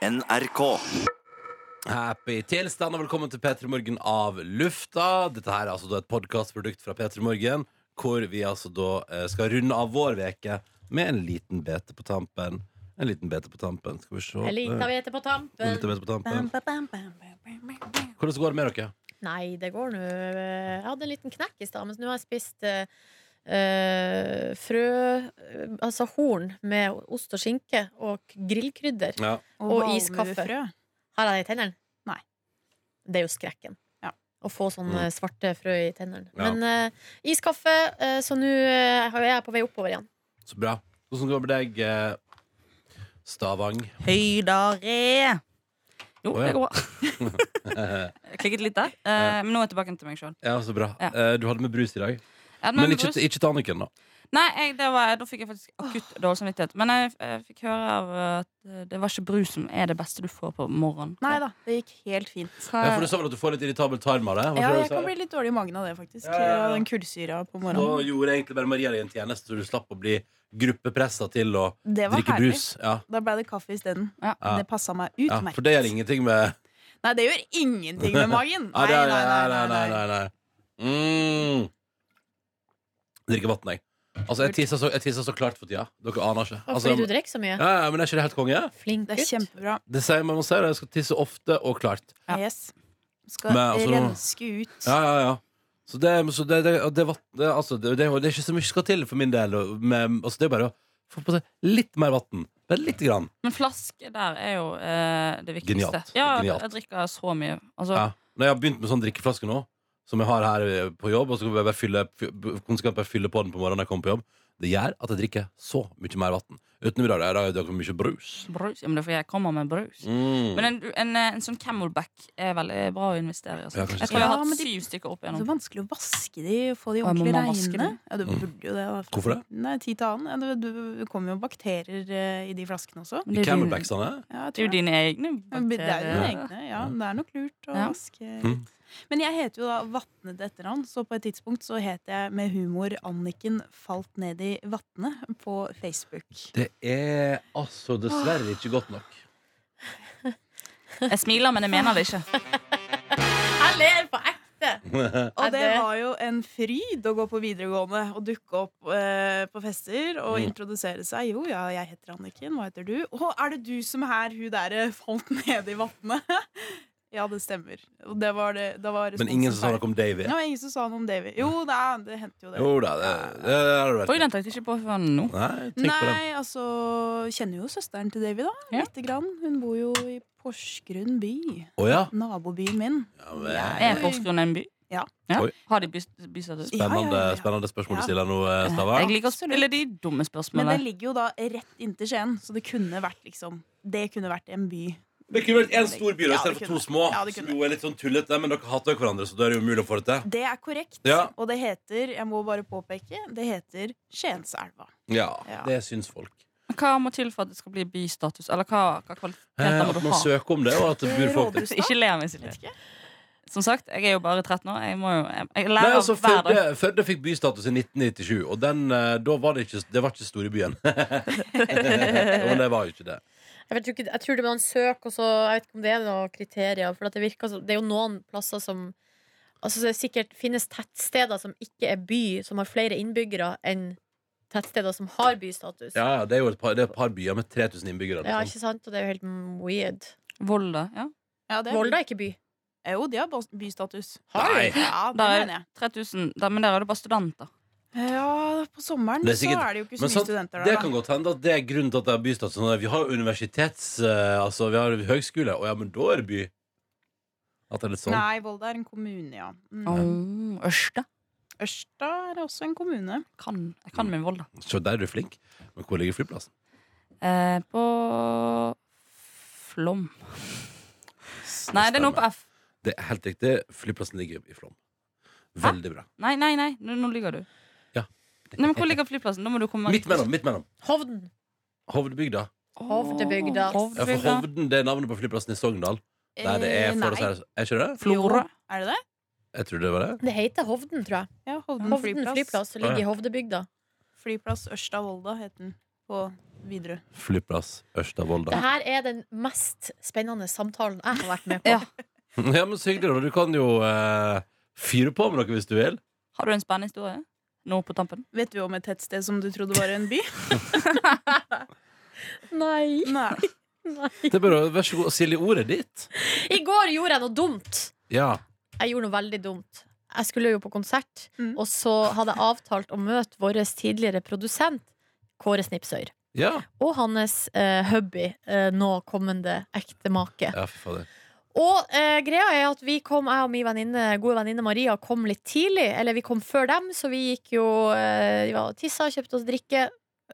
NRK. Happy tilstand og velkommen til P3 Morgen av lufta. Dette her er altså da et podkastprodukt fra P3 Morgen, hvor vi altså da eh, skal runde av vår veke med en liten bete på tampen. En liten bete på tampen. Skal vi se. En liten bete på en tampen. liten bete på tampen. Hvordan går det med dere? Nei, det går nå Jeg hadde en liten knekk i stad, men nå har jeg spist eh, eh, frø eh, Altså horn med ost og skinke og grillkrydder. Ja. Og iskaffe. Har jeg det i tennene? Nei. Det er jo skrekken. Ja. Å få sånne Mm. svarte frø i tennene. Ja. Men eh, iskaffe, eh, så nå eh, er jeg på vei oppover igjen. Så bra. Hvordan går det med deg, eh, Stavang? Høydare. Jo, oh, ja. det går bra. Klikket litt der. eh, men nå er jeg tilbake til meg sjøl. Ja, så bra. Ja. Eh, Du hadde med brus i dag. Men ikke, ikke til Anniken, da. Nei, jeg, det var, da fikk jeg faktisk akutt dårlig samvittighet. Men jeg, jeg fikk høre av at eh, det var ikke brus som er det beste du får på morgenen. Nei da, det gikk helt fint. Hva, Ja, for Du sa vel at du får litt irritabel tarm av det? Hva Ja, jeg kan bli litt dårlig i magen av det, faktisk. Ja, ja, ja. Den kullsyra på Da morgenen. gjorde egentlig bare Maria deg en tjeneste, så du slapp å bli gruppepressa til å drikke herlig. brus. Ja. Da ble det kaffe isteden. Ja. Ja. Det passa meg Ja, utmerket. for det gjør ingenting med Nei, det gjør ingenting med magen. nei, Nei, nei, nei, nei, nei, nei. Mm. Drikker vann, jeg. Altså, jeg tisser så, jeg tisser så klart for tida. Dere aner ikke. Altså, fordi du drikker så mye. ja, ja, men er ikke det helt konge? Flink Det er gutt. kjempebra. Det sier man må si det. Jeg skal tisse ofte og klart. Ja. Yes. Skal Men, altså, renske ut. Ja, ja, ja. Så det, så det, det, det, vatt- det, altså, det, det, det er ikke så mye som skal til for min del. og Med, altså, det er bare å få på seg litt mer vann. Bare lite grann. Men flaske der er jo eh, det viktigste. Genialt. Ja, Genialt. jeg drikker så mye. Altså, Ja. Når jeg har begynt med sånn drikkeflaske nå, som jeg har her på jobb, og så kan jeg bare fylle, fy- konsekvent bare fylle på den på morgenen når jeg kommer på jobb, det gjør at jeg drikker så mye mer vann. Utenom i dag, da er det mye brus. brus. Ja, men det er fordi jeg kommer med brus. Mm. Men en, en, en sånn Camelback er veldig bra å investere i. Altså. Ja, jeg tror jeg har hatt de- syv stykker opp igjennom. Det er så vanskelig å vaske de og få de ordentlig reine. Ja, du Mm. burde jo det. Hvorfor det? Nei, tid til annen. Ja, Det, det, kommer jo bakterier eh, i de flaskene også. Dine- Camelbacksene? Ja, Det er jo dine egne bakterier. Det er jo dine egne. Ja, det er nok lurt å Ja. vaske Mm. Men jeg heter jo da Vatne til etternavn, så på et tidspunkt så het jeg med humor Anniken Falt ned i vatnet på Facebook. Det er altså dessverre ikke godt nok. Jeg smiler, men jeg mener det ikke. Jeg ler på ekte! Og det var jo en fryd å gå på videregående og dukke opp eh, på fester og Mm. introdusere seg. Jo, ja, jeg heter Anniken. Hva heter du? Å, er det du som er hun derre falt nede i vatnet? ja, det stemmer. Og det var det, var Men ingen som sa noe om Davy? Ja, Det ingen som sa noe om Davy. Jo, det, det hendte jo det. Jo da, det, det, det Oi, den tenkte jeg ikke på før nå. Nei. Nei, altså Kjenner jo søsteren til Davy, da. Ja. Lite grann. Hun bor jo i Porsgrunn by. Oh, ja. Nabobyen min. ja men, Er Porsgrunn en by? Ja. ja. Har de bystatus? Spennende, ja, ja, ja. spennende spørsmål du Ja. stiller nå, eh, Stava. Jeg liker å stille de dumme spørsmålene. Men det ligger jo da rett inntil Skien, så det kunne vært liksom Det kunne vært en by. Det kunne vært én stor by Ja, istedenfor to små. Ja, som jo er litt sånn tullete, men dere hater jo hverandre, så da er det umulig å få det til. Det er korrekt. Ja. Og det heter, jeg må bare påpeke, det heter Skienselva. Ja, Ja. det syns folk. Hva må til for at det skal bli bystatus? Eller hva, hva Eh, kvaliteter må at man søker om det, og at det bor folk der. Ikke le av meg, Silje. Som sagt, jeg er jo bare 13 år. Jeg, må jo, jeg, jeg Nei, lærer altså, hver dag. Førde, Førde fikk bystatus i 1997, og den, eh, da var det ikke Det var ikke storbyen. Men det var jo ikke det. Jeg, vet ikke, jeg tror det man søker, og så Jeg vet ikke om det er noen kriterier. For at det, virker, det er jo noen plasser som Altså Det sikkert finnes tettsteder som ikke er by, som har flere innbyggere enn tettsteder som har bystatus. Ja, ja, det er jo et par, det er et par byer med 3000 innbyggere. Ja, Liksom. ikke sant? Og det er jo helt weird. Volda. Ja. Ja, det er Volda er ikke by. Jo, de har bystatus. Har de? Ja, det er mener jeg. 3000, men der er det bare studenter. Ja, på sommeren Det er sikkert- så er det jo ikke så mye sant, studenter det der. da. kan godt hende at det er grunnen til at det er bystatus. Sånn at Vi har universitets... eh, altså, vi har høgskole, og ja, men da er det by. At det er litt sånn. Nei, Volda er en kommune, ja. Mm. Oh, Ørsta. Ørsta er også en kommune. Kan, jeg kan min Volda. Så der er du flink. Men hvor ligger flyplassen? Eh, på Flom. Nei, det er noe på F. Det er helt riktig. Flyplassen ligger i Flåm. Veldig bra. Nei, nei, nei, nå, nå ligger du. Nei, men Hvor ligger flyplassen? Da må du komme Midt mellom. midt mellom Hovden. Hovdebygda. Hovdebygda. Ja, for Hovden det er navnet på flyplassen i Sogndal. Der det er, for å nei. si det Er ikke det? Florø. Jo, Er det det? Jeg tror det var det. Det heter Hovden, tror jeg. Ja, Hovden, Hovden flyplass. flyplass ligger i Hovdebygda. Flyplass Ørsta Volda het den på Widerøe. Flyplass Ørsta-Volda. her er den mest spennende samtalen jeg har vært med på. Ja. Ja, men så hyggelig, da. Du kan jo eh, fyre på med noe hvis du vil. Har du en spennende historie? Nå på tampen? Vet du om et tettsted som du trodde var en by? Nei. Nei. Det er bare, Vær så god, Silje, ordet ditt. I går gjorde jeg noe dumt. Ja. Jeg gjorde noe veldig dumt. Jeg skulle jo på konsert, Mm. og så hadde jeg avtalt å møte vår tidligere produsent, Kåre Snipsøyr. Ja, Og hans eh, hubby, eh, nå kommende ektemake. ja for fader. Og eh, greia er at vi kom, jeg og min venninne, gode venninne Maria kom litt tidlig. Eller vi kom før dem, så vi gikk jo eh, Vi var tissa, kjøpte oss drikke,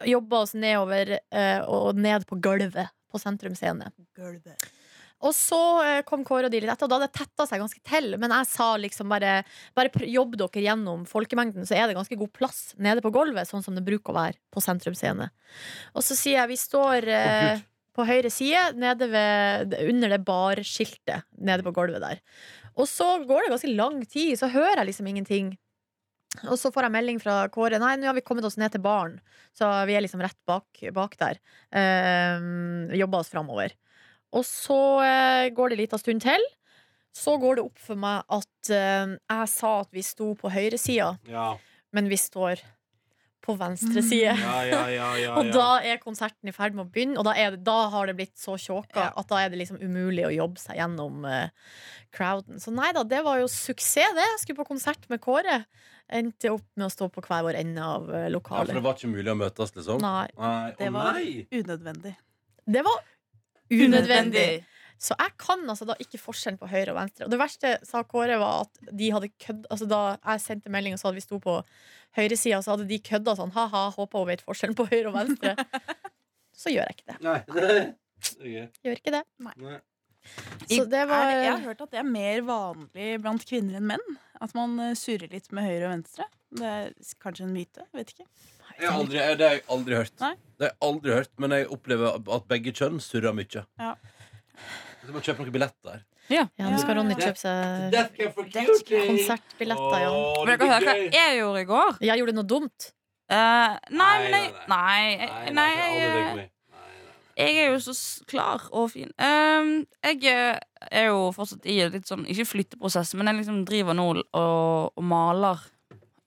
jobba oss nedover eh, og ned på gulvet på Sentrum Scene. Gulvet. Og så eh, kom Kåre og de litt etter, og da hadde det tetta seg ganske til. Men jeg sa liksom bare Bare jobb dere gjennom folkemengden, så er det ganske god plass nede på gulvet, sånn som det bruker å være på Sentrum Scene. Og så sier jeg vi står eh, Gud. På høyre side, ved, under det barskiltet nede på gulvet der. Og så går det ganske lang tid, så hører jeg liksom ingenting. Og så får jeg melding fra Kåre. Nei, nå har vi kommet oss ned til baren. Så vi er liksom rett bak, bak der. Um, jobber oss framover. Og så eh, går det en liten stund til. Så går det opp for meg at eh, jeg sa at vi sto på høyresida, Ja. men vi står på venstre side. Ja, ja, ja, ja, Og da er konserten i ferd med å begynne, og da, er det, da har det blitt så tjåka Ja. at da er det liksom umulig å jobbe seg gjennom uh, crowden. Så nei da, det var jo suksess, det. Jeg skulle på konsert med Kåre. Endte opp med å stå på hver vår ende av lokalet Ja, for det var ikke mulig å møtes, liksom? Nei. Nei. Det var nei! unødvendig. Det var unødvendig. Så jeg kan altså da ikke forskjellen på høyre og venstre. Og det verste, sa Kåre, var at de hadde kødd Altså Da jeg sendte melding og sa at vi sto på høyresida, så hadde de kødda sånn ha-ha, håper hun vet forskjellen på høyre og venstre. Så gjør jeg ikke det. Nei. Gjør ikke det. Nei. Så det var det, jeg har hørt at det er mer vanlig blant kvinner enn menn. At man eh, surrer litt med høyre og venstre. Det er kanskje en myte. Vet ikke. Jeg har aldri, det har jeg aldri hørt. Nei. Det har jeg aldri hørt, Men jeg opplever at begge kjønn surrer mye. Ja. Så må kjøpe noen billetter. Ja, nå skal Ronny kjøpe seg Cutie! konsertbilletter, ja. Åh, Vil det dere høre blir hva gøy. jeg gjorde i går? Jeg gjorde noe dumt. Eh, nei, men jeg nei, Nei, Nei, jeg, nei, jeg er jo så s- klar og fin. Ehm, jeg eh, er jo fortsatt i en litt sånn Ikke flytteprosess, men jeg liksom driver nå og, og maler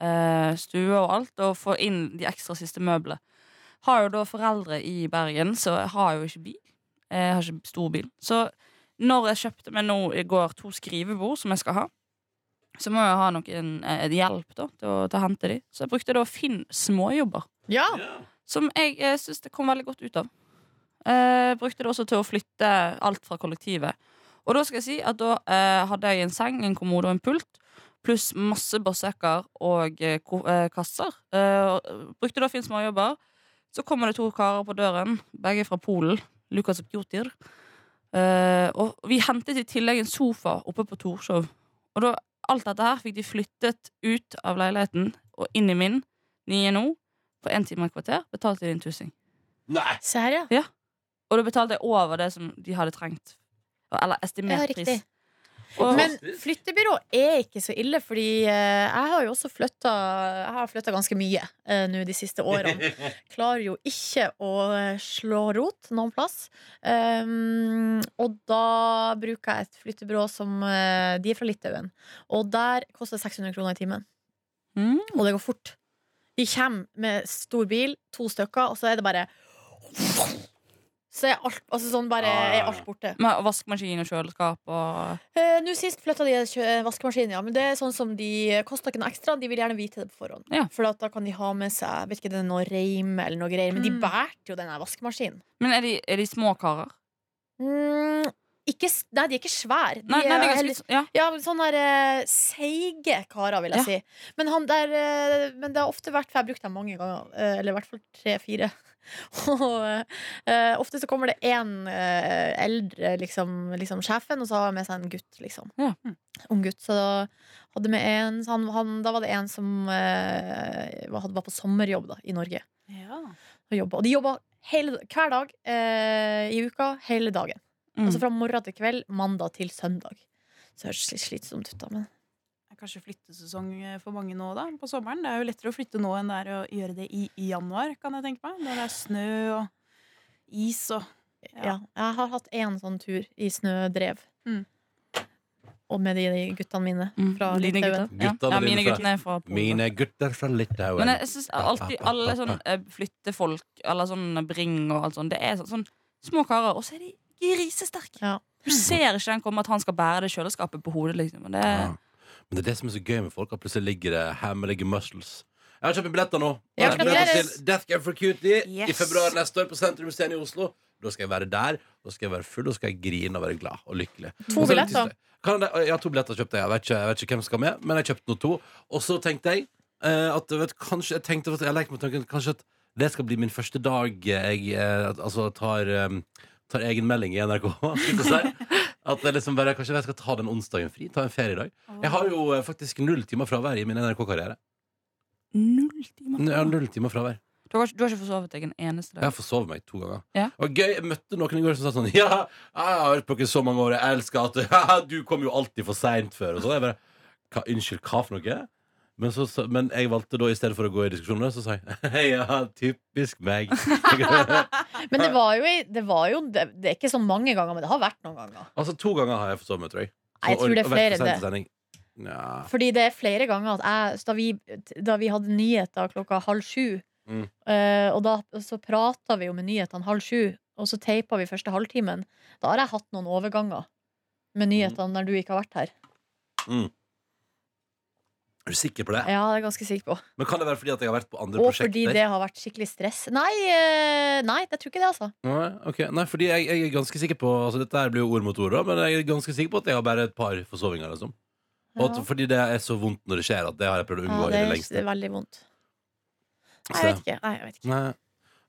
uh, stue og alt, og får inn de ekstra siste møblene. Har jo da foreldre i Bergen, så jeg har jo ikke bil. Jeg har ikke stor bil. Så når jeg kjøpte meg nå i går to skrivebord som jeg skal ha, så må jeg ha noen eh, hjelp da, til å, til å hente de. Så jeg brukte da Finn småjobber. Ja. Ja. Som jeg eh, syns det kom veldig godt ut av. Eh, brukte det også til å flytte alt fra kollektivet. Og da skal jeg si at da eh, hadde jeg en seng, en kommode og en pult. Pluss masse bossekker og eh, eh, kasser. Eh, brukte da Finn småjobber. Så kommer det to karer på døren, begge fra Polen. Lukas og Pjotir. Eh, og vi hentet i tillegg en sofa oppe på Torshov. Og da, alt dette her fikk de flyttet ut av leiligheten og inn i min nye nå på én time og et kvarter. Betalte de en tussing. Nei! Serr, ja. Og da betalte jeg over det som de hadde trengt. Eller estimert riktig. pris. Og, Men flyttebyrå er ikke så ille, fordi eh, jeg har jo også flytta Jeg har flytta ganske mye eh, nå de siste årene. Klarer jo ikke å eh, slå rot noen plass. Um, og da bruker jeg et flyttebyrå som eh, De er fra Litauen. Og der koster det 600 kroner i timen. mm, Og det går fort. De kommer med stor bil, to stykker, og så er det bare Så er alt, altså sånn bare er alt borte. med vaskemaskin og kjøleskap og Eh, Nå sist flytta de vaskemaskinen, ja. Men det er sånn som de koster ikke noe ekstra. De vil gjerne vite det på forhånd. Ja. For da kan de ha med seg vet ikke, det er noe reim eller noe greier. Men de Mm. bærte jo den vaskemaskinen. Men er de, er de små karer? Mm, ikke, nei, de er ikke svære. De Nei, nei, er er ganske, ja. ja, men sånne der, eh, seige karer, vil jeg Ja. si. Men, han der, uh, men det har ofte vært For jeg har brukt dem mange ganger. Uh, eller i hvert fall tre-fire. og eh, ofte så kommer det én eldre, liksom, liksom sjefen, og så har han med seg en gutt, liksom. Ja. Ung gutt. Så da, hadde med en, så han, han, da var det en som eh, var, var på sommerjobb da, i Norge. Ja. Og, jobba. og de jobba hver dag eh, i uka, hele dagen. Mm. Altså fra morgen til kveld, mandag til søndag. Så det høres litt slitsomt ut, da. Men kanskje flyttesesong eh, for mange nå da, på sommeren. Det er jo lettere å flytte nå enn det er å gjøre det i, i januar, kan jeg tenke meg. Når det er snø og is og Ja. Jeg har hatt én sånn tur i snødrev. Mm. Og med de, de guttene mine fra Mm, Litauen. Ja. Ja, mine gutter er fra Polen. Mine gutter fra Litauen. Men jeg synes alltid alle sånn eh, flyttefolk, eller sånn Bring og alt sånt, det er sånn, sånn små karer, og så er de grisesterke. Ja. Du ser ikke den komme at han skal bære det kjøleskapet på hodet, liksom. Og det, Ja. Men det er det som er så gøy med folk, at plutselig ligger det hemmelige muscles. Jeg har kjøpt billetter nå. Jeg har kjøpt billetter til Death Game for Cutie i februar neste år på Sentrum Scene i Oslo. Da skal jeg være der, da skal jeg være full, da skal jeg grine og være glad og lykkelig. To er billetter. Kan jeg, ja, to billetter kjøpte jeg. Jeg vet ikke, jeg vet ikke hvem som skal med, men jeg kjøpte nå to. Og så tenkte jeg eh, at vet, kanskje Jeg tenkte at jeg lekte med tanken Kanskje at det skal bli min første dag jeg eh, altså tar, eh, tar egenmelding i NRK. jeg. At jeg liksom bare, Kanskje jeg skal ta den onsdagen fri. Ta en feriedag. Jeg har jo eh, faktisk null timer fravær i min NRK-karriere. null timer. Jeg har null timer fravær. Du, har, ikke- du har ikke forsovet deg en eneste Jeg har dag? forsovet meg to ganger. Ja. Og gøy, Jeg møtte noen i går som sa sånn Ja, jeg har hørt på dere i så mange år, jeg elsker at du kom jo alltid for seint før. Og sånn. Jeg bare hva, Unnskyld, hva for noe? Men, så, så, men jeg valgte da, i stedet for å gå i diskusjoner, så sa jeg ja, typisk meg. Men det var jo, i- det, var jo det, det er ikke så mange ganger, men det har vært noen ganger. altså to ganger har jeg forsovet meg, tror jeg. Nei, jeg tror det er Og- og vært flere enn til sending. Ja. Fordi det er flere ganger at jeg Da vi, da vi hadde nyheter klokka halv sju, Mm. eh, og da så prata vi jo med nyhetene halv sju, og så teipa vi første halvtimen, da har jeg hatt noen overganger med nyhetene når du ikke har vært her. Er du sikker på det? Ja, det er jeg ganske sikker på. Men Kan det være fordi at jeg har vært på andre Og fordi det har vært skikkelig stress. Nei, eh, nei, jeg tror ikke det, altså. Nei, ok. Nei, fordi jeg, jeg er ganske sikker på Altså Dette her blir jo ord mot ord, da, men jeg er ganske sikker på at jeg har bare et par forsovinger. Liksom. Og at, Ja. fordi det er så vondt når det skjer, at det har jeg prøvd å unngå Ja, i det er, det lengste. er veldig vondt. Nei, jeg vet ikke. Nei, jeg vet ikke. Nei.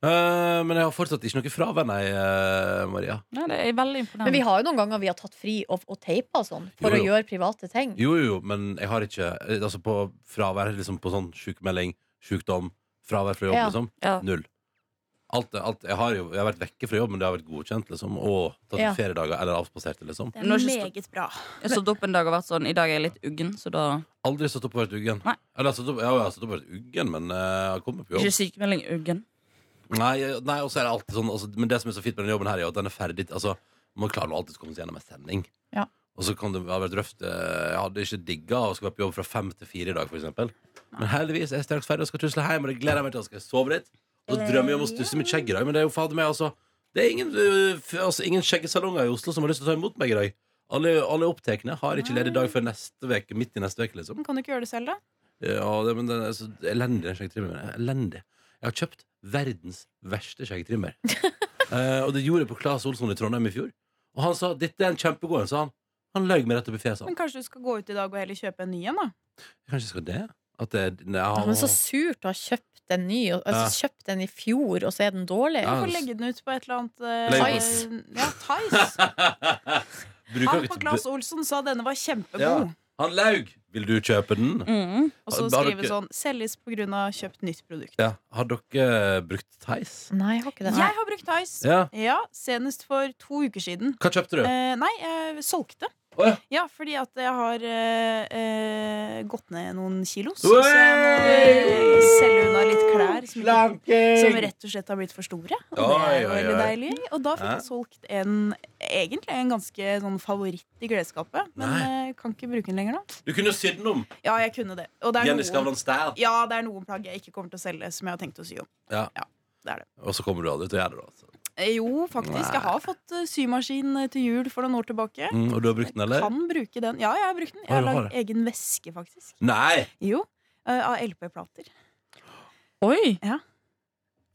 Eh, men jeg har fortsatt ikke noe fravær, nei, uh, Maria. Nei, det er veldig imponerende. Men vi har jo noen ganger vi har tatt fri og, og teipa og sånn for Jo, jo. å gjøre private ting. Jo, jo, jo, men jeg har ikke eh, Altså på fravær, liksom på sånn sjukmelding, sykdom, fravær fra jobb, Ja. liksom. Ja. Null. Alt, alt, jeg, har jo, jeg har vært vekke fra jobb, men det har vært godkjent, liksom. Og tatt Ja. feriedager eller avspaserte, liksom. Det er meget bra. Jeg har stått opp en dag og vært sånn I dag er jeg litt uggen, så da Aldri stått opp og vært uggen. Nei. Eller stått opp, jeg har stått opp og vært uggen, men jeg har kommet på jobb. Ikke sykemelding uggen. Nei, nei og så er det alltid sånn altså, Men det som er så fint med denne jobben her, er jo at den er ferdig. Altså, man klarer nå alltid å komme seg gjennom en sending. Ja. Og så kan det ha vært røft. eh, Jeg hadde ikke digga å skulle være på jobb fra fem til fire i dag, eksempel. Men heldigvis er jeg straks ferdig og skal tusle hjem, og det gleder jeg meg til. Jeg skal sove litt. Og så drømmer jeg om å stusse mitt skjegg i dag, men det er jo fader meg, altså. Det er ingen, øh, altså, ingen skjeggesalonger i Oslo som har lyst til å ta imot meg i dag. Alle, alle opptekne har ikke ledig dag før neste veke, midt i neste uke, liksom. Men kan du ikke gjøre det selv, da? Ja, det, men det er så elendig, den skjeggtrimmen. Elendig. Jeg har kjøpt verdens verste skjeggtrimmer. Eh, og det gjorde jeg på Claes Olsson i Trondheim i fjor. Og han sa dette er en kjempegod en, sa han. Han løy meg rett opp i fjeset. Men kanskje du skal gå ut i dag og heller kjøpe en ny en, da? Kanskje jeg skal det? At det nei, Ja, han, men så surt å ha kjøpt en ny. og- Altså, Kjøpt den i fjor, og så er den dårlig. Du får legge den ut på et eller annet uh, Legge Tice. Ja, Tice. Han på Claes Olsson sa denne var kjempegod. Ja. Han laug! Vil du kjøpe den? Mm. Og så skrive dere- sånn 'selges pga. kjøpt nytt produkt'. Ja. Har dere brukt Theis? Nei, jeg har ikke det. Jeg har brukt Theis. Ja. Ja, senest for to uker siden. Hva kjøpte du? Eh, nei, jeg solgte. Å, ja. Ja, fordi at jeg har eh, eh, gått ned noen kilos. Så, Så jeg må eh, selge unna litt klær som, som rett og slett har blitt for store. Og det er veldig deilig. Og da fikk jeg solgt en egentlig en ganske sånn favoritt i klesskapet. Men eh, kan ikke bruke den lenger nå. Du kunne sydd den om. Ja, jeg kunne det. Og det er noen, ja, det er noen plagg jeg ikke kommer til å selge, som jeg har tenkt å sy om. Ja. det er det. Og så kommer du aldri til å gjøre det. da, altså. Jo, faktisk. Jeg har fått eh, symaskin eh, til jul for noen år tilbake. Mm, og du har brukt den, eller? Jeg Kan bruke den. Ja, jeg har brukt den. Jeg har lagd egen veske, faktisk. Nei! Jo. eh, Av LP-plater. Oi! Ja.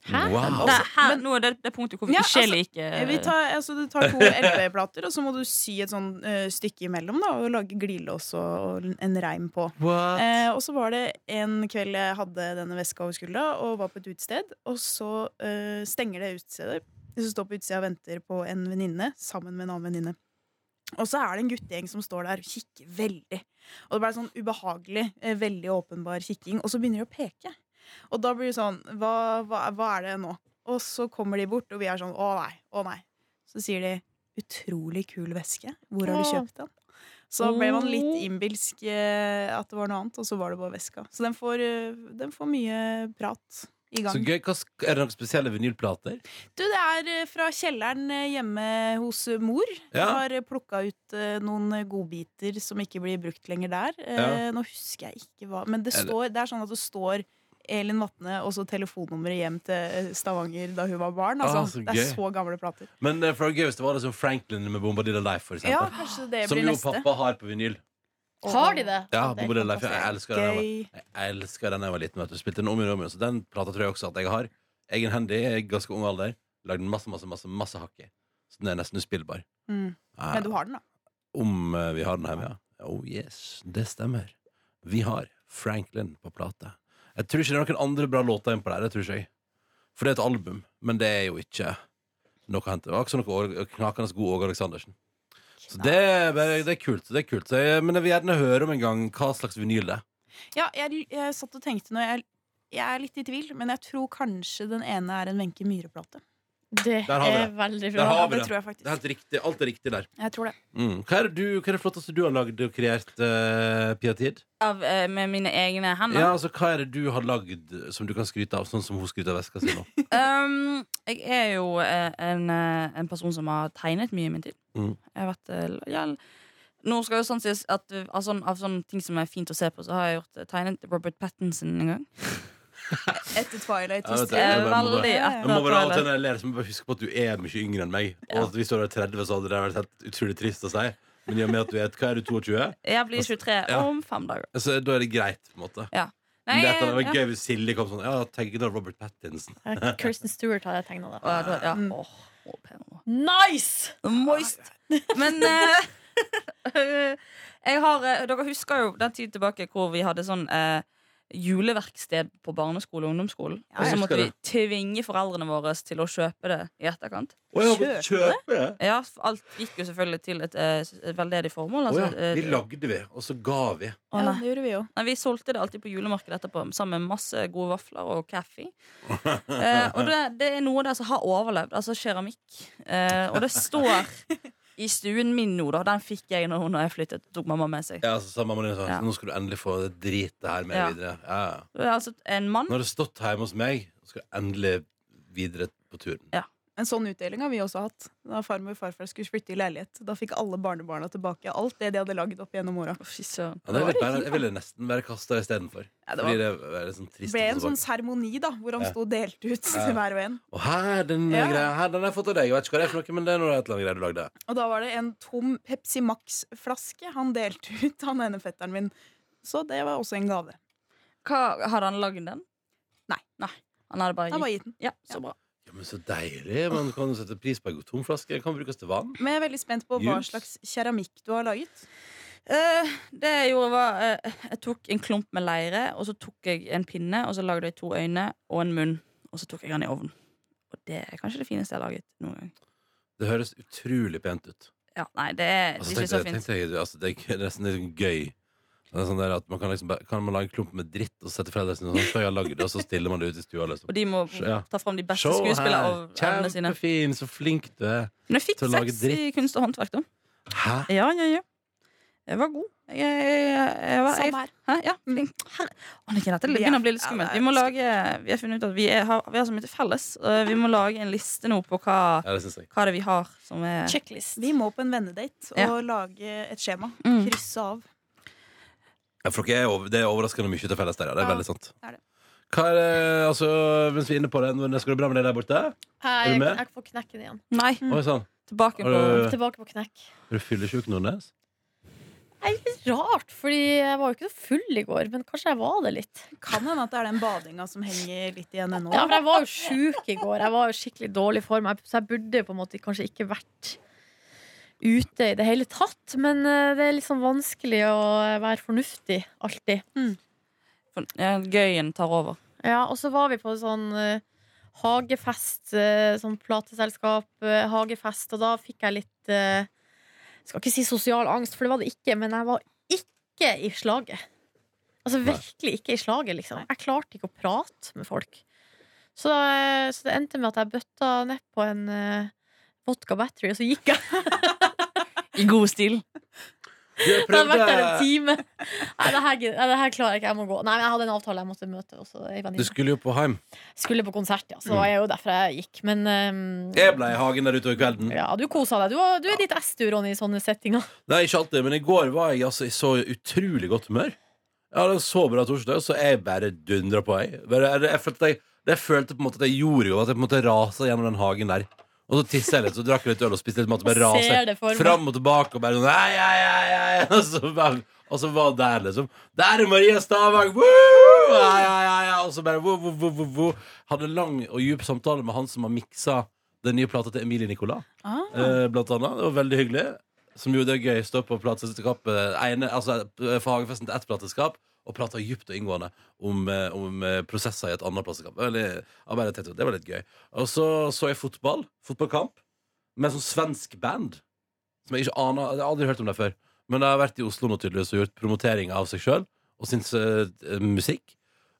Hæ? Wow. Det, er her, nå er det det punktet hvor vi Ja, ikke altså, liker Vi tar, altså, du tar to LP-plater, og så må du sy et sånn uh, stykke imellom da, og lage glidelås og, og en reim på. Eh, og så var det en kveld jeg hadde denne veska over skuldra og var på et utested, og så uh, stenger det utestedet. Du står på utsida og venter på en venninne sammen med en annen venninne. Og så er det en guttegjeng som står der og kikker veldig. Og det ble sånn ubehagelig, eh, veldig åpenbar kikking. Og så begynner de å peke. Og da blir det sånn hva, hva, hva er det nå? Og så kommer de bort, og vi er sånn å nei, å nei. Så sier de utrolig kul veske. Hvor har du kjøpt den? Så ble man litt innbilsk eh, at det var noe annet, og så var det bare veska. Så den får, eh, den får mye prat i gang. Så gøy. Hva, er det noen spesielle vinylplater? Du, det er eh, fra kjelleren eh, hjemme hos eh, mor. Ja. Jeg har plukka ut noen godbiter som ikke blir brukt lenger der. Ja. Nå husker jeg ikke hva Men det, står, det er sånn at det står Elin Vatne og så telefonnummeret hjem til Stavanger da hun var barn. Altså. Ah, det er så gamle plater. Men eh, for det gøy hvis det var liksom Franklin med Bombadilla Life, for eksempel. Ja, det Som jo neste. pappa har på vinyl. Har de det? Ja, Det Bobo Leif. Jeg elsker den. Jeg elsker den da jeg var liten. Vet du. Spilte den om igjen og om igjen. Så den plata tror jeg også at jeg har. Egenhendig, i ganske ung alder. Lagde den masse, masse, masse, masse hakk i. Så den er nesten uspillbar. Mm. Eh, Men du har den, da. Om eh, vi har den hjemme, ja. Oh yes, det stemmer. Vi har Franklin på plate. Jeg tror ikke det er noen andre bra låter innpå der. Det tror ikke jeg. For det er et album, men det er jo ikke noe å hente. Det var ikke noe Åge- knakende god Åge Aleksandersen. Så det er, det er kult. Det er kult. Men jeg vil gjerne høre om en gang hva slags vinyl det er. Ja, jeg, jeg satt og tenkte nå jeg, jeg er litt i tvil, men jeg tror kanskje den ene er en Wenche Myhre-plate. Det Der har vi er veldig Der har vi det det. tror jeg Det er helt riktig. Alt er riktig der. Jeg tror det. Mm. Hva, er det du, hva er det flotteste du har lagd og kreert, uh, Pia Tid? Av, uh, med mine egne hender. Ja, altså, hva er det du har lagd som du kan skryte av, sånn som hun skryter av veska si nå? Um, jeg er jo uh, en, en person som har tegnet mye i min tid. Mm. Jeg har vært uh, ja, Nå skal jo sånn sies at uh, av, sånne, av sånne ting som er fint å se på, så har jeg gjort tegnet Robert Pattinson en gang. Etter Twilight. Ja, det bare- veldig Ja, ja. Må bare av og til når jeg ler, så må jeg bare huske på at du er mye yngre enn meg. Og at hvis du hadde vært 30, så hadde det vært helt utrolig trist å si. Men i og med at du er hva er du, 22, Jeg blir 23 Ja. om fem dager. så da er det greit. på en måte Nei, det, er det var gøy hvis Silje kom sånn Ja, tegna Robert Pattinson. Kirsten Stewart har jeg tegna det. Og ja. oh, Åh, å. Nice! Moist. Men uh, jeg har, eh, dere husker jo den tiden tilbake hvor vi hadde sånn eh, juleverksted på barneskole og ungdomsskolen. Ja, og så måtte vi tvinge foreldrene våre til å kjøpe det i etterkant. Å ja, Kjøpe kjøpe det? Ja, Alt gikk jo selvfølgelig til et, eh, et veldedig formål. Å Altså, ja. Vi eh, lagde vi, og så ga vi. å, Ja, det gjorde vi jo. Nei, vi solgte det alltid på julemarkedet etterpå sammen med masse gode vafler og kaffe. Eh, og det, det er noe der som har overlevd. Altså keramikk. Eh, og det står i stuen min nå, da. Den fikk jeg når, når jeg flyttet. Tok mamma med seg. Ja, så sa mamma din sånn Ja. Nå skal du endelig få det dritet her med Ja. videre. Ja. ja. Altså en mann. Nå har du stått hjemme hos meg, så skal du endelig videre på turen. En sånn utdeling har vi også hatt. Da farmor og farfar skulle flytte i leilighet. Da fikk alle barnebarna tilbake alt det de hadde lagd opp gjennom åra. Ja, jeg ville nesten være kasta istedenfor. Ja, det var- det var sånn trist. Ble en sånn seremoni da hvor han Ja. sto delt ut Ja. til hver og en. Og her, den Ja. greia her, den har jeg fått av deg. Jeg vet ikke hva det er for noe, men det er noe et eller annet greier du lagde. Og da var det en tom Pepsi Max-flaske han delte ut, han ene fetteren min. Så det var også en gave. Hva, har han lagd den? Nei. Nei. Han har bare bare gitt gitt den. Ja, så bra. Men Så deilig. Man kan jo sette pris på en god tomflaske. Den kan brukes til vann. Men jeg er veldig spent på hva Juice. slags keramikk du har laget. Eh, det jeg gjorde, var eh, Jeg tok en klump med leire, og så tok jeg en pinne, og så lagde jeg to øyne og en munn, og så tok jeg den i ovnen. Og det er kanskje det fineste jeg har laget noen gang. Det høres utrolig pent ut. Ja, nei, det er Altså, ikke så tenkte, fint. tenkte jeg, altså, det er nesten litt gøy. Det er sånn der at man kan, liksom, bare- kan man lage klump med dritt og sette foreldrene sine sånn, så jeg har lagd det, og så stiller man det ut i stua. Liksom. Og de må Ja. ta fram de beste skuespillerevnene sine. kjempefin, så flink du er. Men jeg fikk til å lage seks i kunst og håndverk, da. Hæ? Ja, ja, ja. Jeg var god. Jeg, jeg, jeg, var, jeg, Samme her. Hæ? Ja, flink. Herre. Anniken, dette er- begynner å bli litt ja, skummelt. det er Vi må lage Vi har funnet ut at vi, er, har, vi har så mye til felles. Vi må lage en liste nå på hva, Ja, det syns jeg. hva det er vi har som er Checklist. Vi må på en vennedate og Ja. lage et skjema. Mm. Krysse av. Ja, for dere er, over- det er overraskende mye til felles der, ja. Det er Ja, veldig sant. det er det. Hva er det, altså, mens vi er inne på det, når- skal det bra med deg der borte? Er du Jeg, med? jeg får knekken igjen. Nei, Oi sann. tilbake Har på du- Tilbake på knekk. Er du fyllesyk, Nordnes? Det er litt rart, fordi jeg var jo ikke så full i går. Men kanskje jeg var det litt. Kan hende at det er den badinga som henger litt igjen ennå. Ja, for jeg var jo sjuk i går. Jeg var jo skikkelig dårlig form. Jeg- Så jeg burde på en måte kanskje ikke vært ute i det hele tatt. Men eh, det er sånn vanskelig å være fornuftig alltid. Mm. Gøyen tar over. Ja, og så var vi på sånn uh, hagefest, uh, sånn plateselskap, uh, hagefest, og da fikk jeg litt uh, Skal ikke si sosial angst, for det var det ikke, men jeg var ikke i slaget. Altså virkelig ikke i slaget, liksom. Jeg klarte ikke å prate med folk. Så, eh, så det endte med at jeg bøtta nedpå en eh, vodka battery, og så gikk jeg. I god stil. Jeg Det hadde vært der en time. Nei, det her, det her klarer jeg ikke. Jeg må gå. Nei, men jeg hadde en avtale jeg måtte møte. Også, Du skulle jo på heim. Skulle på konsert, ja. Så det var jo derfor jeg gikk. Men um, Jeg ble i hagen der utover kvelden. ja, du kosa deg. Du, du er litt S, du, Ronny, i sånne settinger. Nei, ikke alltid, men i går var jeg altså, i så utrolig godt humør. Jeg hadde en så bra torsdag, så jeg bare dundra på. Jeg, bare, jeg, jeg, følte, jeg, jeg følte på en måte at jeg gjorde, jo at jeg på en måte rasa gjennom den hagen der. Og så tissa jeg litt, så drakk jeg litt øl og spiste litt mat. Og bare Og ser det for meg. fram og tilbake og bare sånn ei, ei, ei, ei. Og så bare og så var der, liksom. Der er Maria Stavang! Woo! Ei, ei, ei, ei. Og så bare woo, woo, woo, woo, wo. Hadde lang og djup samtale med han som har miksa den nye plata til Emilie Nicolas Ah. eh, blant annet. Det var veldig hyggelig. Som gjorde det gøy. Stå på plateselskapet ene, altså for Hagefesten til ett plateskap og prata dypt og inngående om, eh, om eh, prosesser i et annet bare tett, det var litt gøy. Og så så jeg fotball. Fotballkamp. Med sånn svensk band. Som jeg ikke aner Jeg har aldri hørt om det før. Men jeg har vært i Oslo nå tydeligvis og gjort promotering av seg sjøl og sin uh, musikk.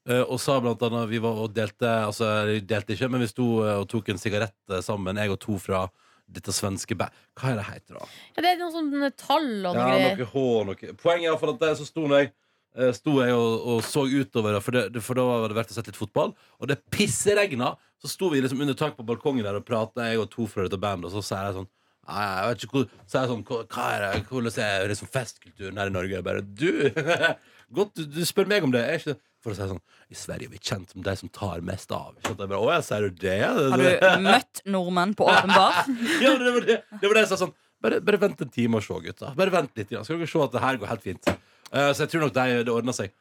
Uh, og sa blant annet Vi var og delte Altså, delte ikke, men vi sto uh, og tok en sigarett sammen, jeg og to fra dette svenske band Hva er det heter da? Ja, det er noen sånne tall og noe Ja, greier. noe H noe Poenget er iallfall at det at så stor sto jeg Sto jeg og, og så utover For, det, for da var det verdt å sette litt fotball Og det pisseregna Så sto vi liksom under tak på balkongen der Og pratet jeg og to fra dette bandet Og så sier jeg sånn jeg vet ikke hvor Så er jeg sånn Hva er det? Hvordan er det, liksom festkulturen her i Norge? Jeg bare Du Godt du, du spør meg om det Jeg er ikke For å si sånn I Sverige er vi kjent som de som tar mest av? Jeg bare, Å, jeg sier du det? Har du møtt nordmenn på åpen bar? ja, det var det, det var det jeg sa sånn bare, bare vent en time og se, gutta. Bare vent litt, ja. Skal dere se at det her går helt fint. Eh, så jeg tror nok det, det ordna seg.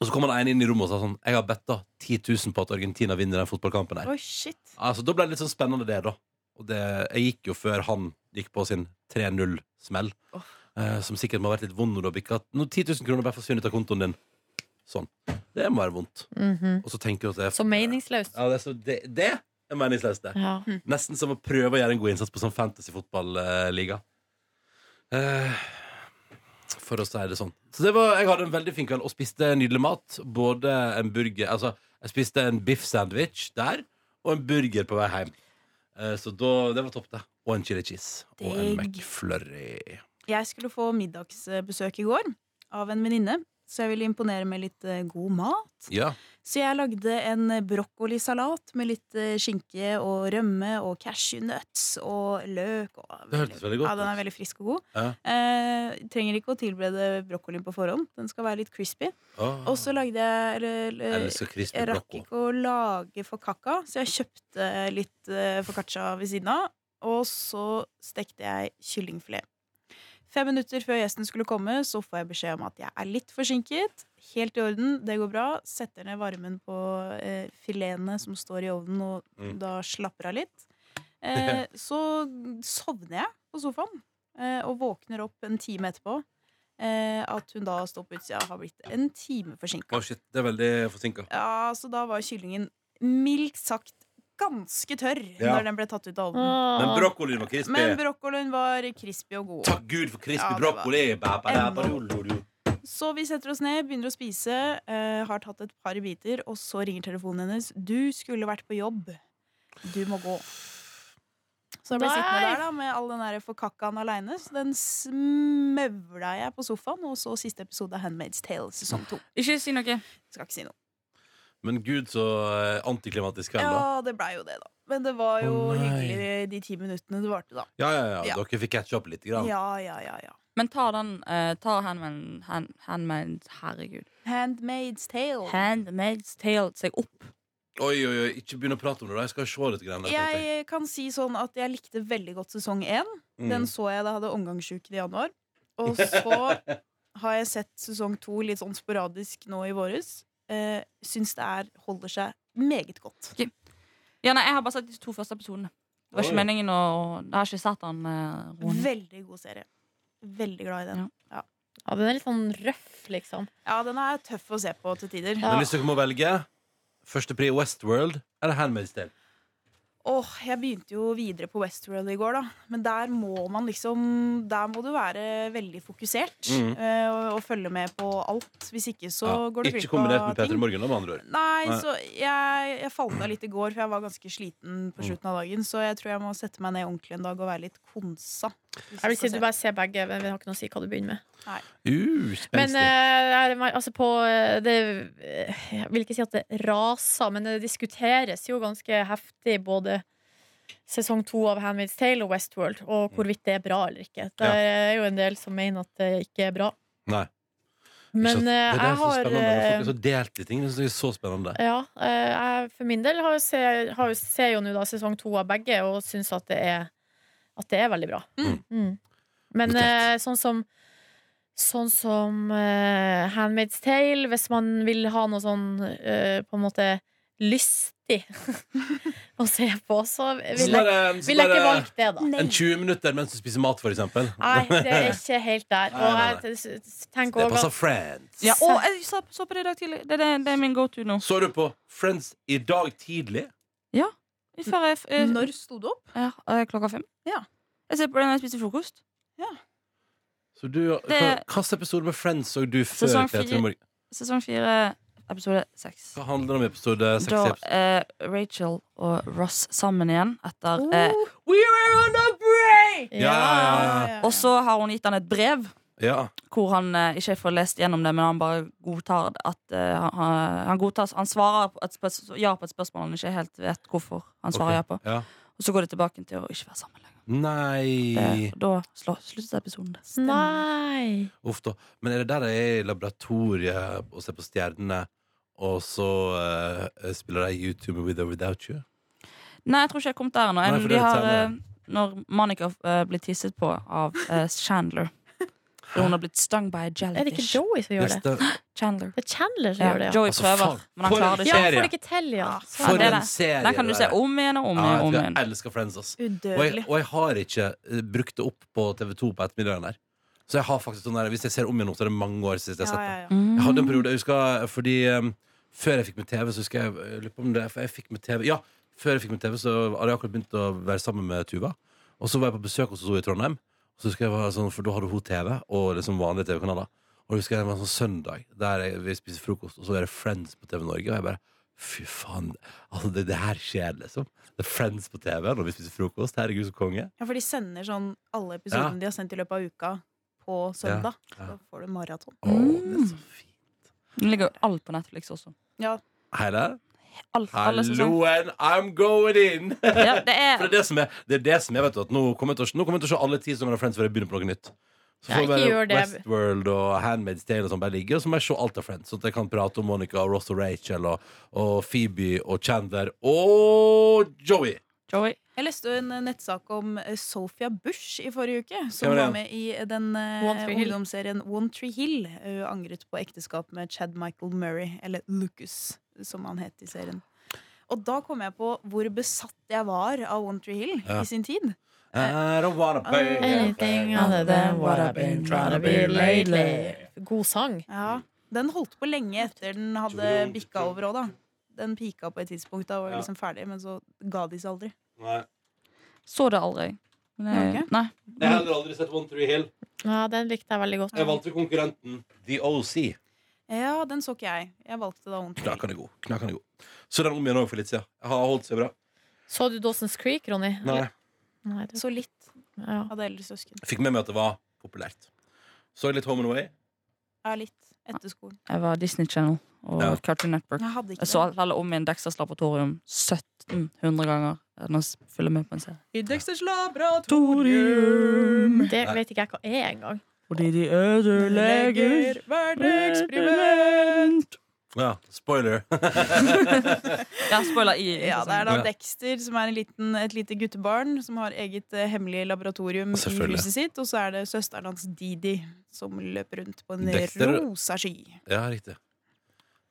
Og så kom han ene inn i rommet og sa sånn Jeg har betta 10 000 på at Argentina vinner den fotballkampen her. Oi, shit. Altså, da ble det litt sånn spennende, det, da. Og det, jeg gikk jo før han gikk på sin 3-0-smell. eh, som sikkert må ha vært litt vond når du har bikka Når 10 000 kroner bare forsvinner ut av kontoen din. Sånn. Det må være vondt. Mhm. Og så tenker du at det er Så meningsløst. Ja, det, er så, det, det er meningsløst, det. Ja. Nesten som å prøve å gjøre en god innsats på sånn fantasy-fotballiga. Eh, for å si det sånn. Så det var, jeg hadde en veldig fin kveld og spiste nydelig mat. Både en burger Altså, jeg spiste en biff-sandwich der, og en burger på vei hjem. Eh, så da, det var topp, det. Og en chili cheese. Og en Digg. McFlurry. Jeg skulle få middagsbesøk i går av en venninne, så jeg ville imponere med litt eh, god mat. Ja. Så jeg lagde en brokkolisalat med litt eh, skinke og rømme og cashewnøtts og løk. Og Det hørtes veldig godt Ja, den er veldig frisk og god. Ja. Eh, trenger ikke å tilberede brokkolien på forhånd. Den skal være litt crispy. Oh. Og så lagde jeg eller, jeg eller, Jeg rakk ikke å lage foccaccia, så jeg kjøpte litt uh, foccaccia ved siden av. Og så stekte jeg kyllingfilet. Fem minutter før gjesten skulle komme, så får jeg beskjed om at jeg er litt forsinket. Helt i orden, det går bra. Setter ned varmen på eh, filetene som står i ovnen, og Mm. da slapper av litt. Eh, så sovner jeg på sofaen, eh, og våkner opp en time etterpå. Eh, at hun da står på utsida, har blitt en time forsinka. Å, shit, det er veldig forsinka. Ja, så da var kyllingen mildt sagt ganske tørr Ja. når den ble tatt ut av ovnen. Men brokkolien var crispy. Men brokkolien var crispy og god. Takk Gud for crispy Ja, det var brokkoli! Ba, ba, da, ba, do, do, do. Så vi setter oss ned, begynner å spise, eh, har tatt et par biter, og så ringer telefonen hennes. Du skulle vært på jobb. Du må gå. Så jeg ble Nei. sittende der da med all den der foccaccaen aleine. Så den smøvla jeg på sofaen, og så siste episode av Handmaid's Tale sesong to. Ikke si noe. Skal ikke si noe. Men gud, så eh, antiklimatisk kveld, da. Ja, det blei jo det, da. Men det var jo Å, nei. hyggelig de ti minuttene det varte, da. Ja, ja, ja. Ja. Dere fikk catche opp litt. Grann. Ja, ja, ja, ja. Men ta den uh, Ta Handmaid's hand, Herregud. Handmaid's Tale. Handmaid's Tale seg opp. Oi, oi, oi, ikke begynn å prate om det. da. Jeg skal se litt. Grann, jeg. Jeg kan si sånn at jeg likte veldig godt sesong én. Mm. Den så jeg da jeg hadde omgangsuke i januar. Og så har jeg sett sesong to litt sånn sporadisk nå i våres. Eh, syns det er, holder seg meget godt. Ja, nei, jeg har bare sett de to første episodene. Det var Oi. ikke meningen å Jeg har ikke sett den. Uh, Veldig god serie. Veldig glad i den. Ja. Ja, den er litt sånn røff, liksom. Ja, den er tøff å se på til tider. Ja. Men hvis dere må velge Første pri Westworld eller Handmaid's Tale? Åh, jeg begynte jo videre på Westworld i går, da. Men der må man liksom Der må du være veldig fokusert Mm. eh, og, og følge med på alt. Hvis ikke så Ja, går du Ikke kombinert med av Peter ting. Morgen, da, med andre ord. Nei, Nei. så jeg, jeg falt av litt i går, for jeg var ganske sliten Mm. på slutten av dagen. Så jeg tror jeg må sette meg ned ordentlig en dag og være litt konsa. Jeg vil si du bare ser begge, men vi har ikke noe å si hva du begynner med. Uh, Men er altså på eh, det, eh, Jeg vil ikke si at det raser, men det diskuteres jo ganske heftig både sesong to av Handmaid's Tale og Westworld, og hvorvidt det er bra eller ikke. Det er jo en del som mener at det ikke er bra. Nei. Men det er det jeg har Folk er så delt i ting. Det er så spennende. Ja, jeg for min del har jo har ser jo nå sesong to av begge og syns at det At det er veldig bra. Mm. Mm. Men Notert. eh, sånn som Sånn som uh, Handmaid's Tale, hvis man vil ha noe sånn uh, på en måte lystig å se på, så vil jeg, vil jeg ikke valgt det, da. en 20 minutter mens du spiser mat, for eksempel. Nei, det er ikke helt der. Og jeg t- s- Det passer Friends. Ja, og jeg så, så på det i dag tidlig. Det, det, det er min go to nå. Så du på Friends i dag tidlig? Før jeg, jeg, Når sto du opp? ja, eh, klokka fem. Ja. Jeg ser på den når jeg spiser frokost. Så du, Hvilken episode med Friends så du før Sesong fire. Sesong fire, episode seks. Hva handler det om i episode 6? Da er Rachel og Ross sammen igjen etter uh, Oh. We were on a break! Ja, ja, ja. Og så har hun gitt han et brev Ja. hvor han eh, ikke får lest gjennom det, men han bare godtar at eh, han, han godtar Han svarer på et ja på et spørsmål han ikke helt vet hvorfor han svarer ja på. Ja. Og så går det tilbake til å ikke være sammen lenger. Nei Det, da slå, sluttet episoden. Nei. Uff da. Men er det der de er i laboratoriet og ser på stjernene, og så uh, spiller de YouTube With or Without You? Nei, jeg tror ikke jeg har kommet der. Nei, er har, senere. eh, når Monica uh, blir tisset på av Chandler For Hun har blitt stung by a Er det ikke. Joey som gjør det? Chandler. Det er Chandler som Ja, gjør det, ja. Joey Altså, prøver, faen, men han for klarer det ikke. serie. får det ikke til, ja. Ja, For det en serie! Den kan du se om igjen og om Ja, igjen. jeg, om igjen. jeg elsker Friends, ass. Og jeg, og jeg har ikke eh, brukt det opp på TV2 på ettermiddagen der. Så jeg har faktisk sånn der, Hvis jeg ser om igjen nå, så er det mange år siden jeg har sett det. ja, ja. Mm. Jeg hadde en periode, jeg husker Fordi um, Før jeg fikk med TV, så husker jeg lurer på om det, For jeg fikk med TV Ja, før jeg fikk med TV, så hadde jeg akkurat begynt å være sammen med Tuva. Og så var jeg på besøk hos henne i Trondheim. Så husker jeg var sånn, For da hadde hun TV og liksom vanlige TV-kanaler. Og husker jeg var en sånn søndag der jeg, vi spiser frokost, og så er det Friends på TV Norge. Og jeg bare Fy faen, altså det, det her skjer, liksom. Det er Friends på TV når vi spiser frokost. Herregud, så konge. Ja, for de sender sånn alle episodene de har sendt i løpet av uka, på søndag. Ja. Så får du maraton. Å, det er så fint. Det ligger jo alt på Netflix også. Ja, Hele? Alt. Halloen, I'm going in! Ja, det For er det er det som er, det er, det som er vet du, at nå kommer jeg til å, nå kommer jeg til å se alle ti sesonger av Friends før jeg begynner på noe nytt. Så får bare. Westworld og Handmaid's Tale og sånn bare ligge, og så må jeg se alt av Friends. Så at jeg kan prate om Monica og Ross og Rachel og, og Phoebe og Chandler og Joey. Joey. Jeg leste en eh, nettsak om eh, Sophia Bush i forrige uke. Som er var med i den eh, One ungdomsserien One Tree Hill. Hun angret på ekteskap med Chad Michael Murray, eller Lucas, som han het i serien. Og da kom jeg på hvor besatt jeg var av One Tree Hill Ja. i sin tid. I don't wanna be Anything other than what I've been trying to be lately. God sang. Ja, Den holdt på lenge etter den hadde bikka over òg, da. Den pika på et tidspunkt, da var liksom ferdig, men så ga de seg aldri. Nei. Så det aldri. Nei. jeg- Ok. Nei. Jeg har heller aldri sett One Tree Hill. Ja, den likte jeg veldig godt. Jeg valgte konkurrenten The OC. Ja, den så ikke jeg. Jeg valgte da One Knakende god. Knakende god. Så den om igjen òg for litt siden. Jeg har holdt seg bra. Så du Dawson's Creek, Ronny? Nei. Nei du... Så litt. ja. det eldre søsken. Fikk med meg at det var populært. Så jeg litt Home and Away. Ja, litt. Etter skolen. Jeg var Disney Channel og Ja. Cartoon Network. Jeg hadde ikke Jeg så alle om igjen Dexters Laboratorium 1700 ganger. Nå følger jeg med på en serie. I Dexters laboratorium. det vet ikke jeg hva er engang. Fordi de ødelegger Hverdagsexperiment. Ja, spoiler. Ja, spoiler i. Ja, det er da Dexter, som er en liten, et lite guttebarn som har eget eh, hemmelig laboratorium i huset sitt. Og så er det søsteren hans Didi som løper rundt på en Dexter- rosa sky. Ja, riktig.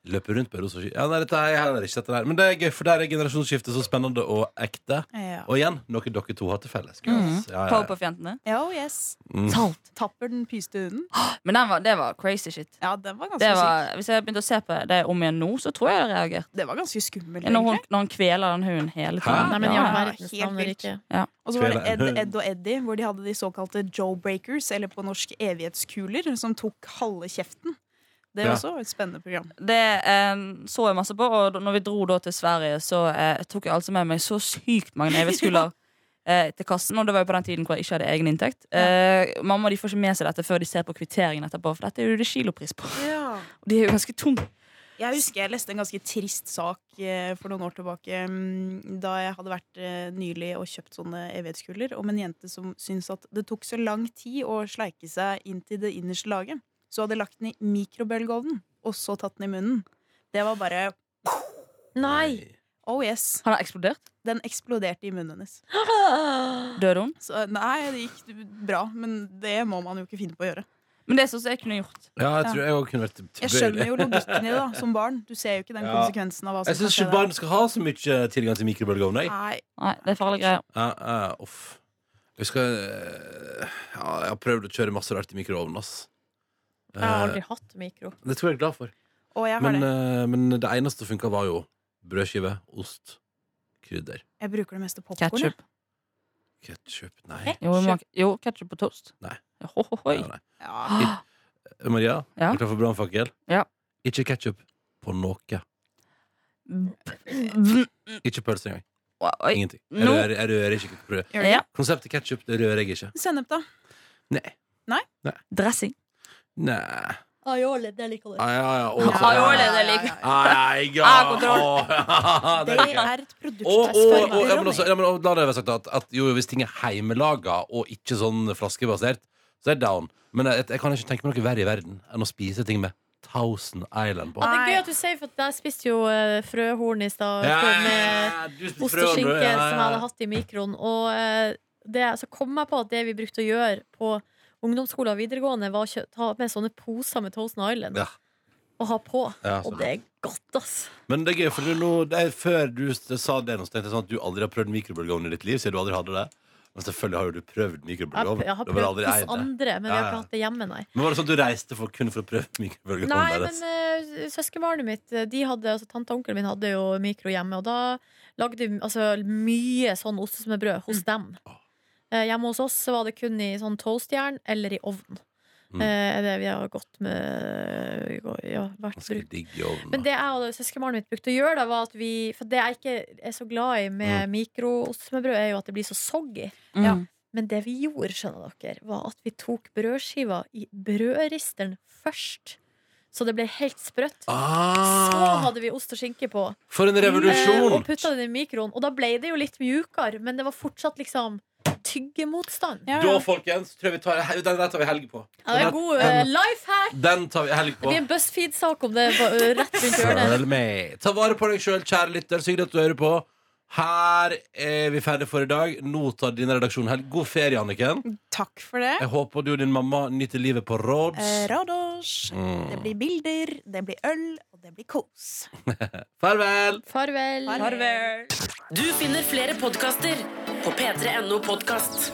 Løper rundt på rosa ski. Ja, nei, dette er jeg har ikke dette der. Men det er gøy, for der er generasjonsskiftet så spennende og ekte. Ja. Og igjen, noe dere to har til felles. Mm. girls. Ja, ja, ja. Powerpuff-jentene. Ja, oh yes. Mm. Salt. Tapper den pyste hunden. Men den var, det var crazy shit. Ja, den var ganske Det syk. var, hvis jeg begynte å se på det om igjen nå, så tror jeg jeg hadde reagert. Det var ganske skummelt. Når, hun, egentlig. når han kveler den hunden hele Hæ? tiden. Nei, men i Ja. all Ja, verdens helt navn er det vilt. ikke Og så var det Ed. Ed og Eddie, hvor de hadde de såkalte Joe Breakers, eller på norsk evighetskuler, som tok halve kjeften. Det er Ja. også et spennende program. Det eh, så jeg masse på, og når vi dro da til Sverige, så eh, tok jeg altså med meg så sykt mange neveskuler. eh, til kassen. Og det var jo på den tiden hvor jeg ikke hadde egen inntekt. Eh, mamma de får ikke med seg dette før de ser på kvitteringen etterpå, for dette er jo det kilopris på. Og de er jo ganske tunge. Jeg husker jeg leste en ganske trist sak eh, for noen år tilbake mm, da jeg hadde vært eh, nylig og kjøpt sånne evighetskuler om en jente som syntes at det tok så lang tid å sleike seg inn til det innerste laget. Så hadde lagt den i mikrobølgeovnen, og så tatt den i munnen. Det var bare Nei! Oh yes. Har den eksplodert. Den eksploderte i munnen hennes. Døde hun? Så nei, det gikk bra, men det må man jo ikke finne på å gjøre. Men det er sånn som jeg kunne gjort. Ja, jeg tror jeg også kunne vært Jeg skjønner jo logikken i det da, som barn. Du ser jo ikke den Ja. konsekvensen av hva som Jeg syns kan skje ikke barn skal ha så mye tilgang til mikrobølgeovn. jeg. Nei, Nei, det er farlige greier. Ja, ja, uff. Jeg skal eh, Ja, jeg har prøvd å kjøre masse rart i mikroovnen, ass. Jeg har Eh, aldri hatt mikro. det tror jeg er glad for. og jeg har Men, det. eh, men det eneste som funka, var jo brødskive, ost, krydder. Jeg bruker det meste popkorn. Ketchup. Ketsjup Nei. Jo, ketchup på toast. Nei. Ho, ho, hoi. Nei, nei. Ja. Eh, Maria, Ja? er du klar for brannfakkel? Ja. Ikke ketsjup på noe. Ikke pølse engang. Oi. Ingenting. Jeg Nå- rører, jeg rører ikke brød. Gjør det? Ja. Konseptet ketsjup rører jeg ikke. Sennep, da? Nei. Dressing. Nei. Aioli, det liker du. Ah, ja, ja. Å, Ja, Aioli, det liker jeg. ja. Kontroll. Det er et produkt Og, og, og, ja, men også, ja, men, og la det være sagt at, at jo, hvis ting er heimelaga og ikke sånn flaskebasert, så er det down. Men jeg, jeg kan ikke tenke meg noe verre i verden enn å spise ting med Thousand Island på. Ja, det er gøy at du sier, for jeg spiste jo eh, frøhorn i stad med du spiste ost og og skinke ja, som jeg hadde hatt i mikroen. Og eh, det, så kom jeg på at det vi brukte å gjøre på ungdomsskolen og videregående, var å ta med sånne poser med Toast Island Ja. og ha på. Ja, Og det er godt, ass. Men det er gøy, for du, nå, det er før du sa det, nå, tenkte jeg sånn at du aldri har prøvd mikrobølgeovn i ditt liv. Siden du aldri hadde det Men selvfølgelig har jo du prøvd Jeg, mikrobølgeovn. jeg har har prøvd hos andre, men Ja, jeg har ikke hatt det hjemme, nei. Men var det sånn at du reiste for, kun for å prøve mikrobølgeovn? Nei, deres? men uh, søskenbarnet mitt eh, De hadde, altså Tante og onkelen min hadde jo mikro hjemme, og da lagde vi altså, mye sånn ostesmørbrød hos dem. Eh, hjemme hos oss så var det kun i sånn toastjern eller i ovn. Mm. Eh, det vi har gått med ja, vært brukt. Men det jeg og søskenbarnet mitt brukte å gjøre, da var at vi For det jeg ikke er så glad i med Mm. mikroostesmørbrød, er jo at det blir så soggy. Ja. Mm. Men det vi gjorde, skjønner dere, var at vi tok brødskiva i brødristeren først. Så det ble helt sprøtt. Så ah, hadde vi ost og skinke på. for en Eh, revolusjon! og putta den i mikroen. Og da ble det jo litt mjukere, men det var fortsatt liksom tyggemotstand. Ja, Da, folkens, tror jeg vi tar, den der tar vi helg på. Ja, det er god uh, life hack! Den tar vi helg Det på. blir en BuzzFeed-sak om det eh, rett rundt hjørnet. Følg med. Ta vare på deg sjøl, kjære lytter. Så hyggelig at du hører på. Her er vi ferdige for i dag. Nå tar din redaksjon helg. God ferie, Anniken. Takk for det. Jeg håper du og din mamma nyter livet på Råds. Eh, Rados. Mm. Det blir bilder, det blir øl, og det blir kos. Farvel! Farvel. Farvel. Du finner flere podkaster på p3.no podkast.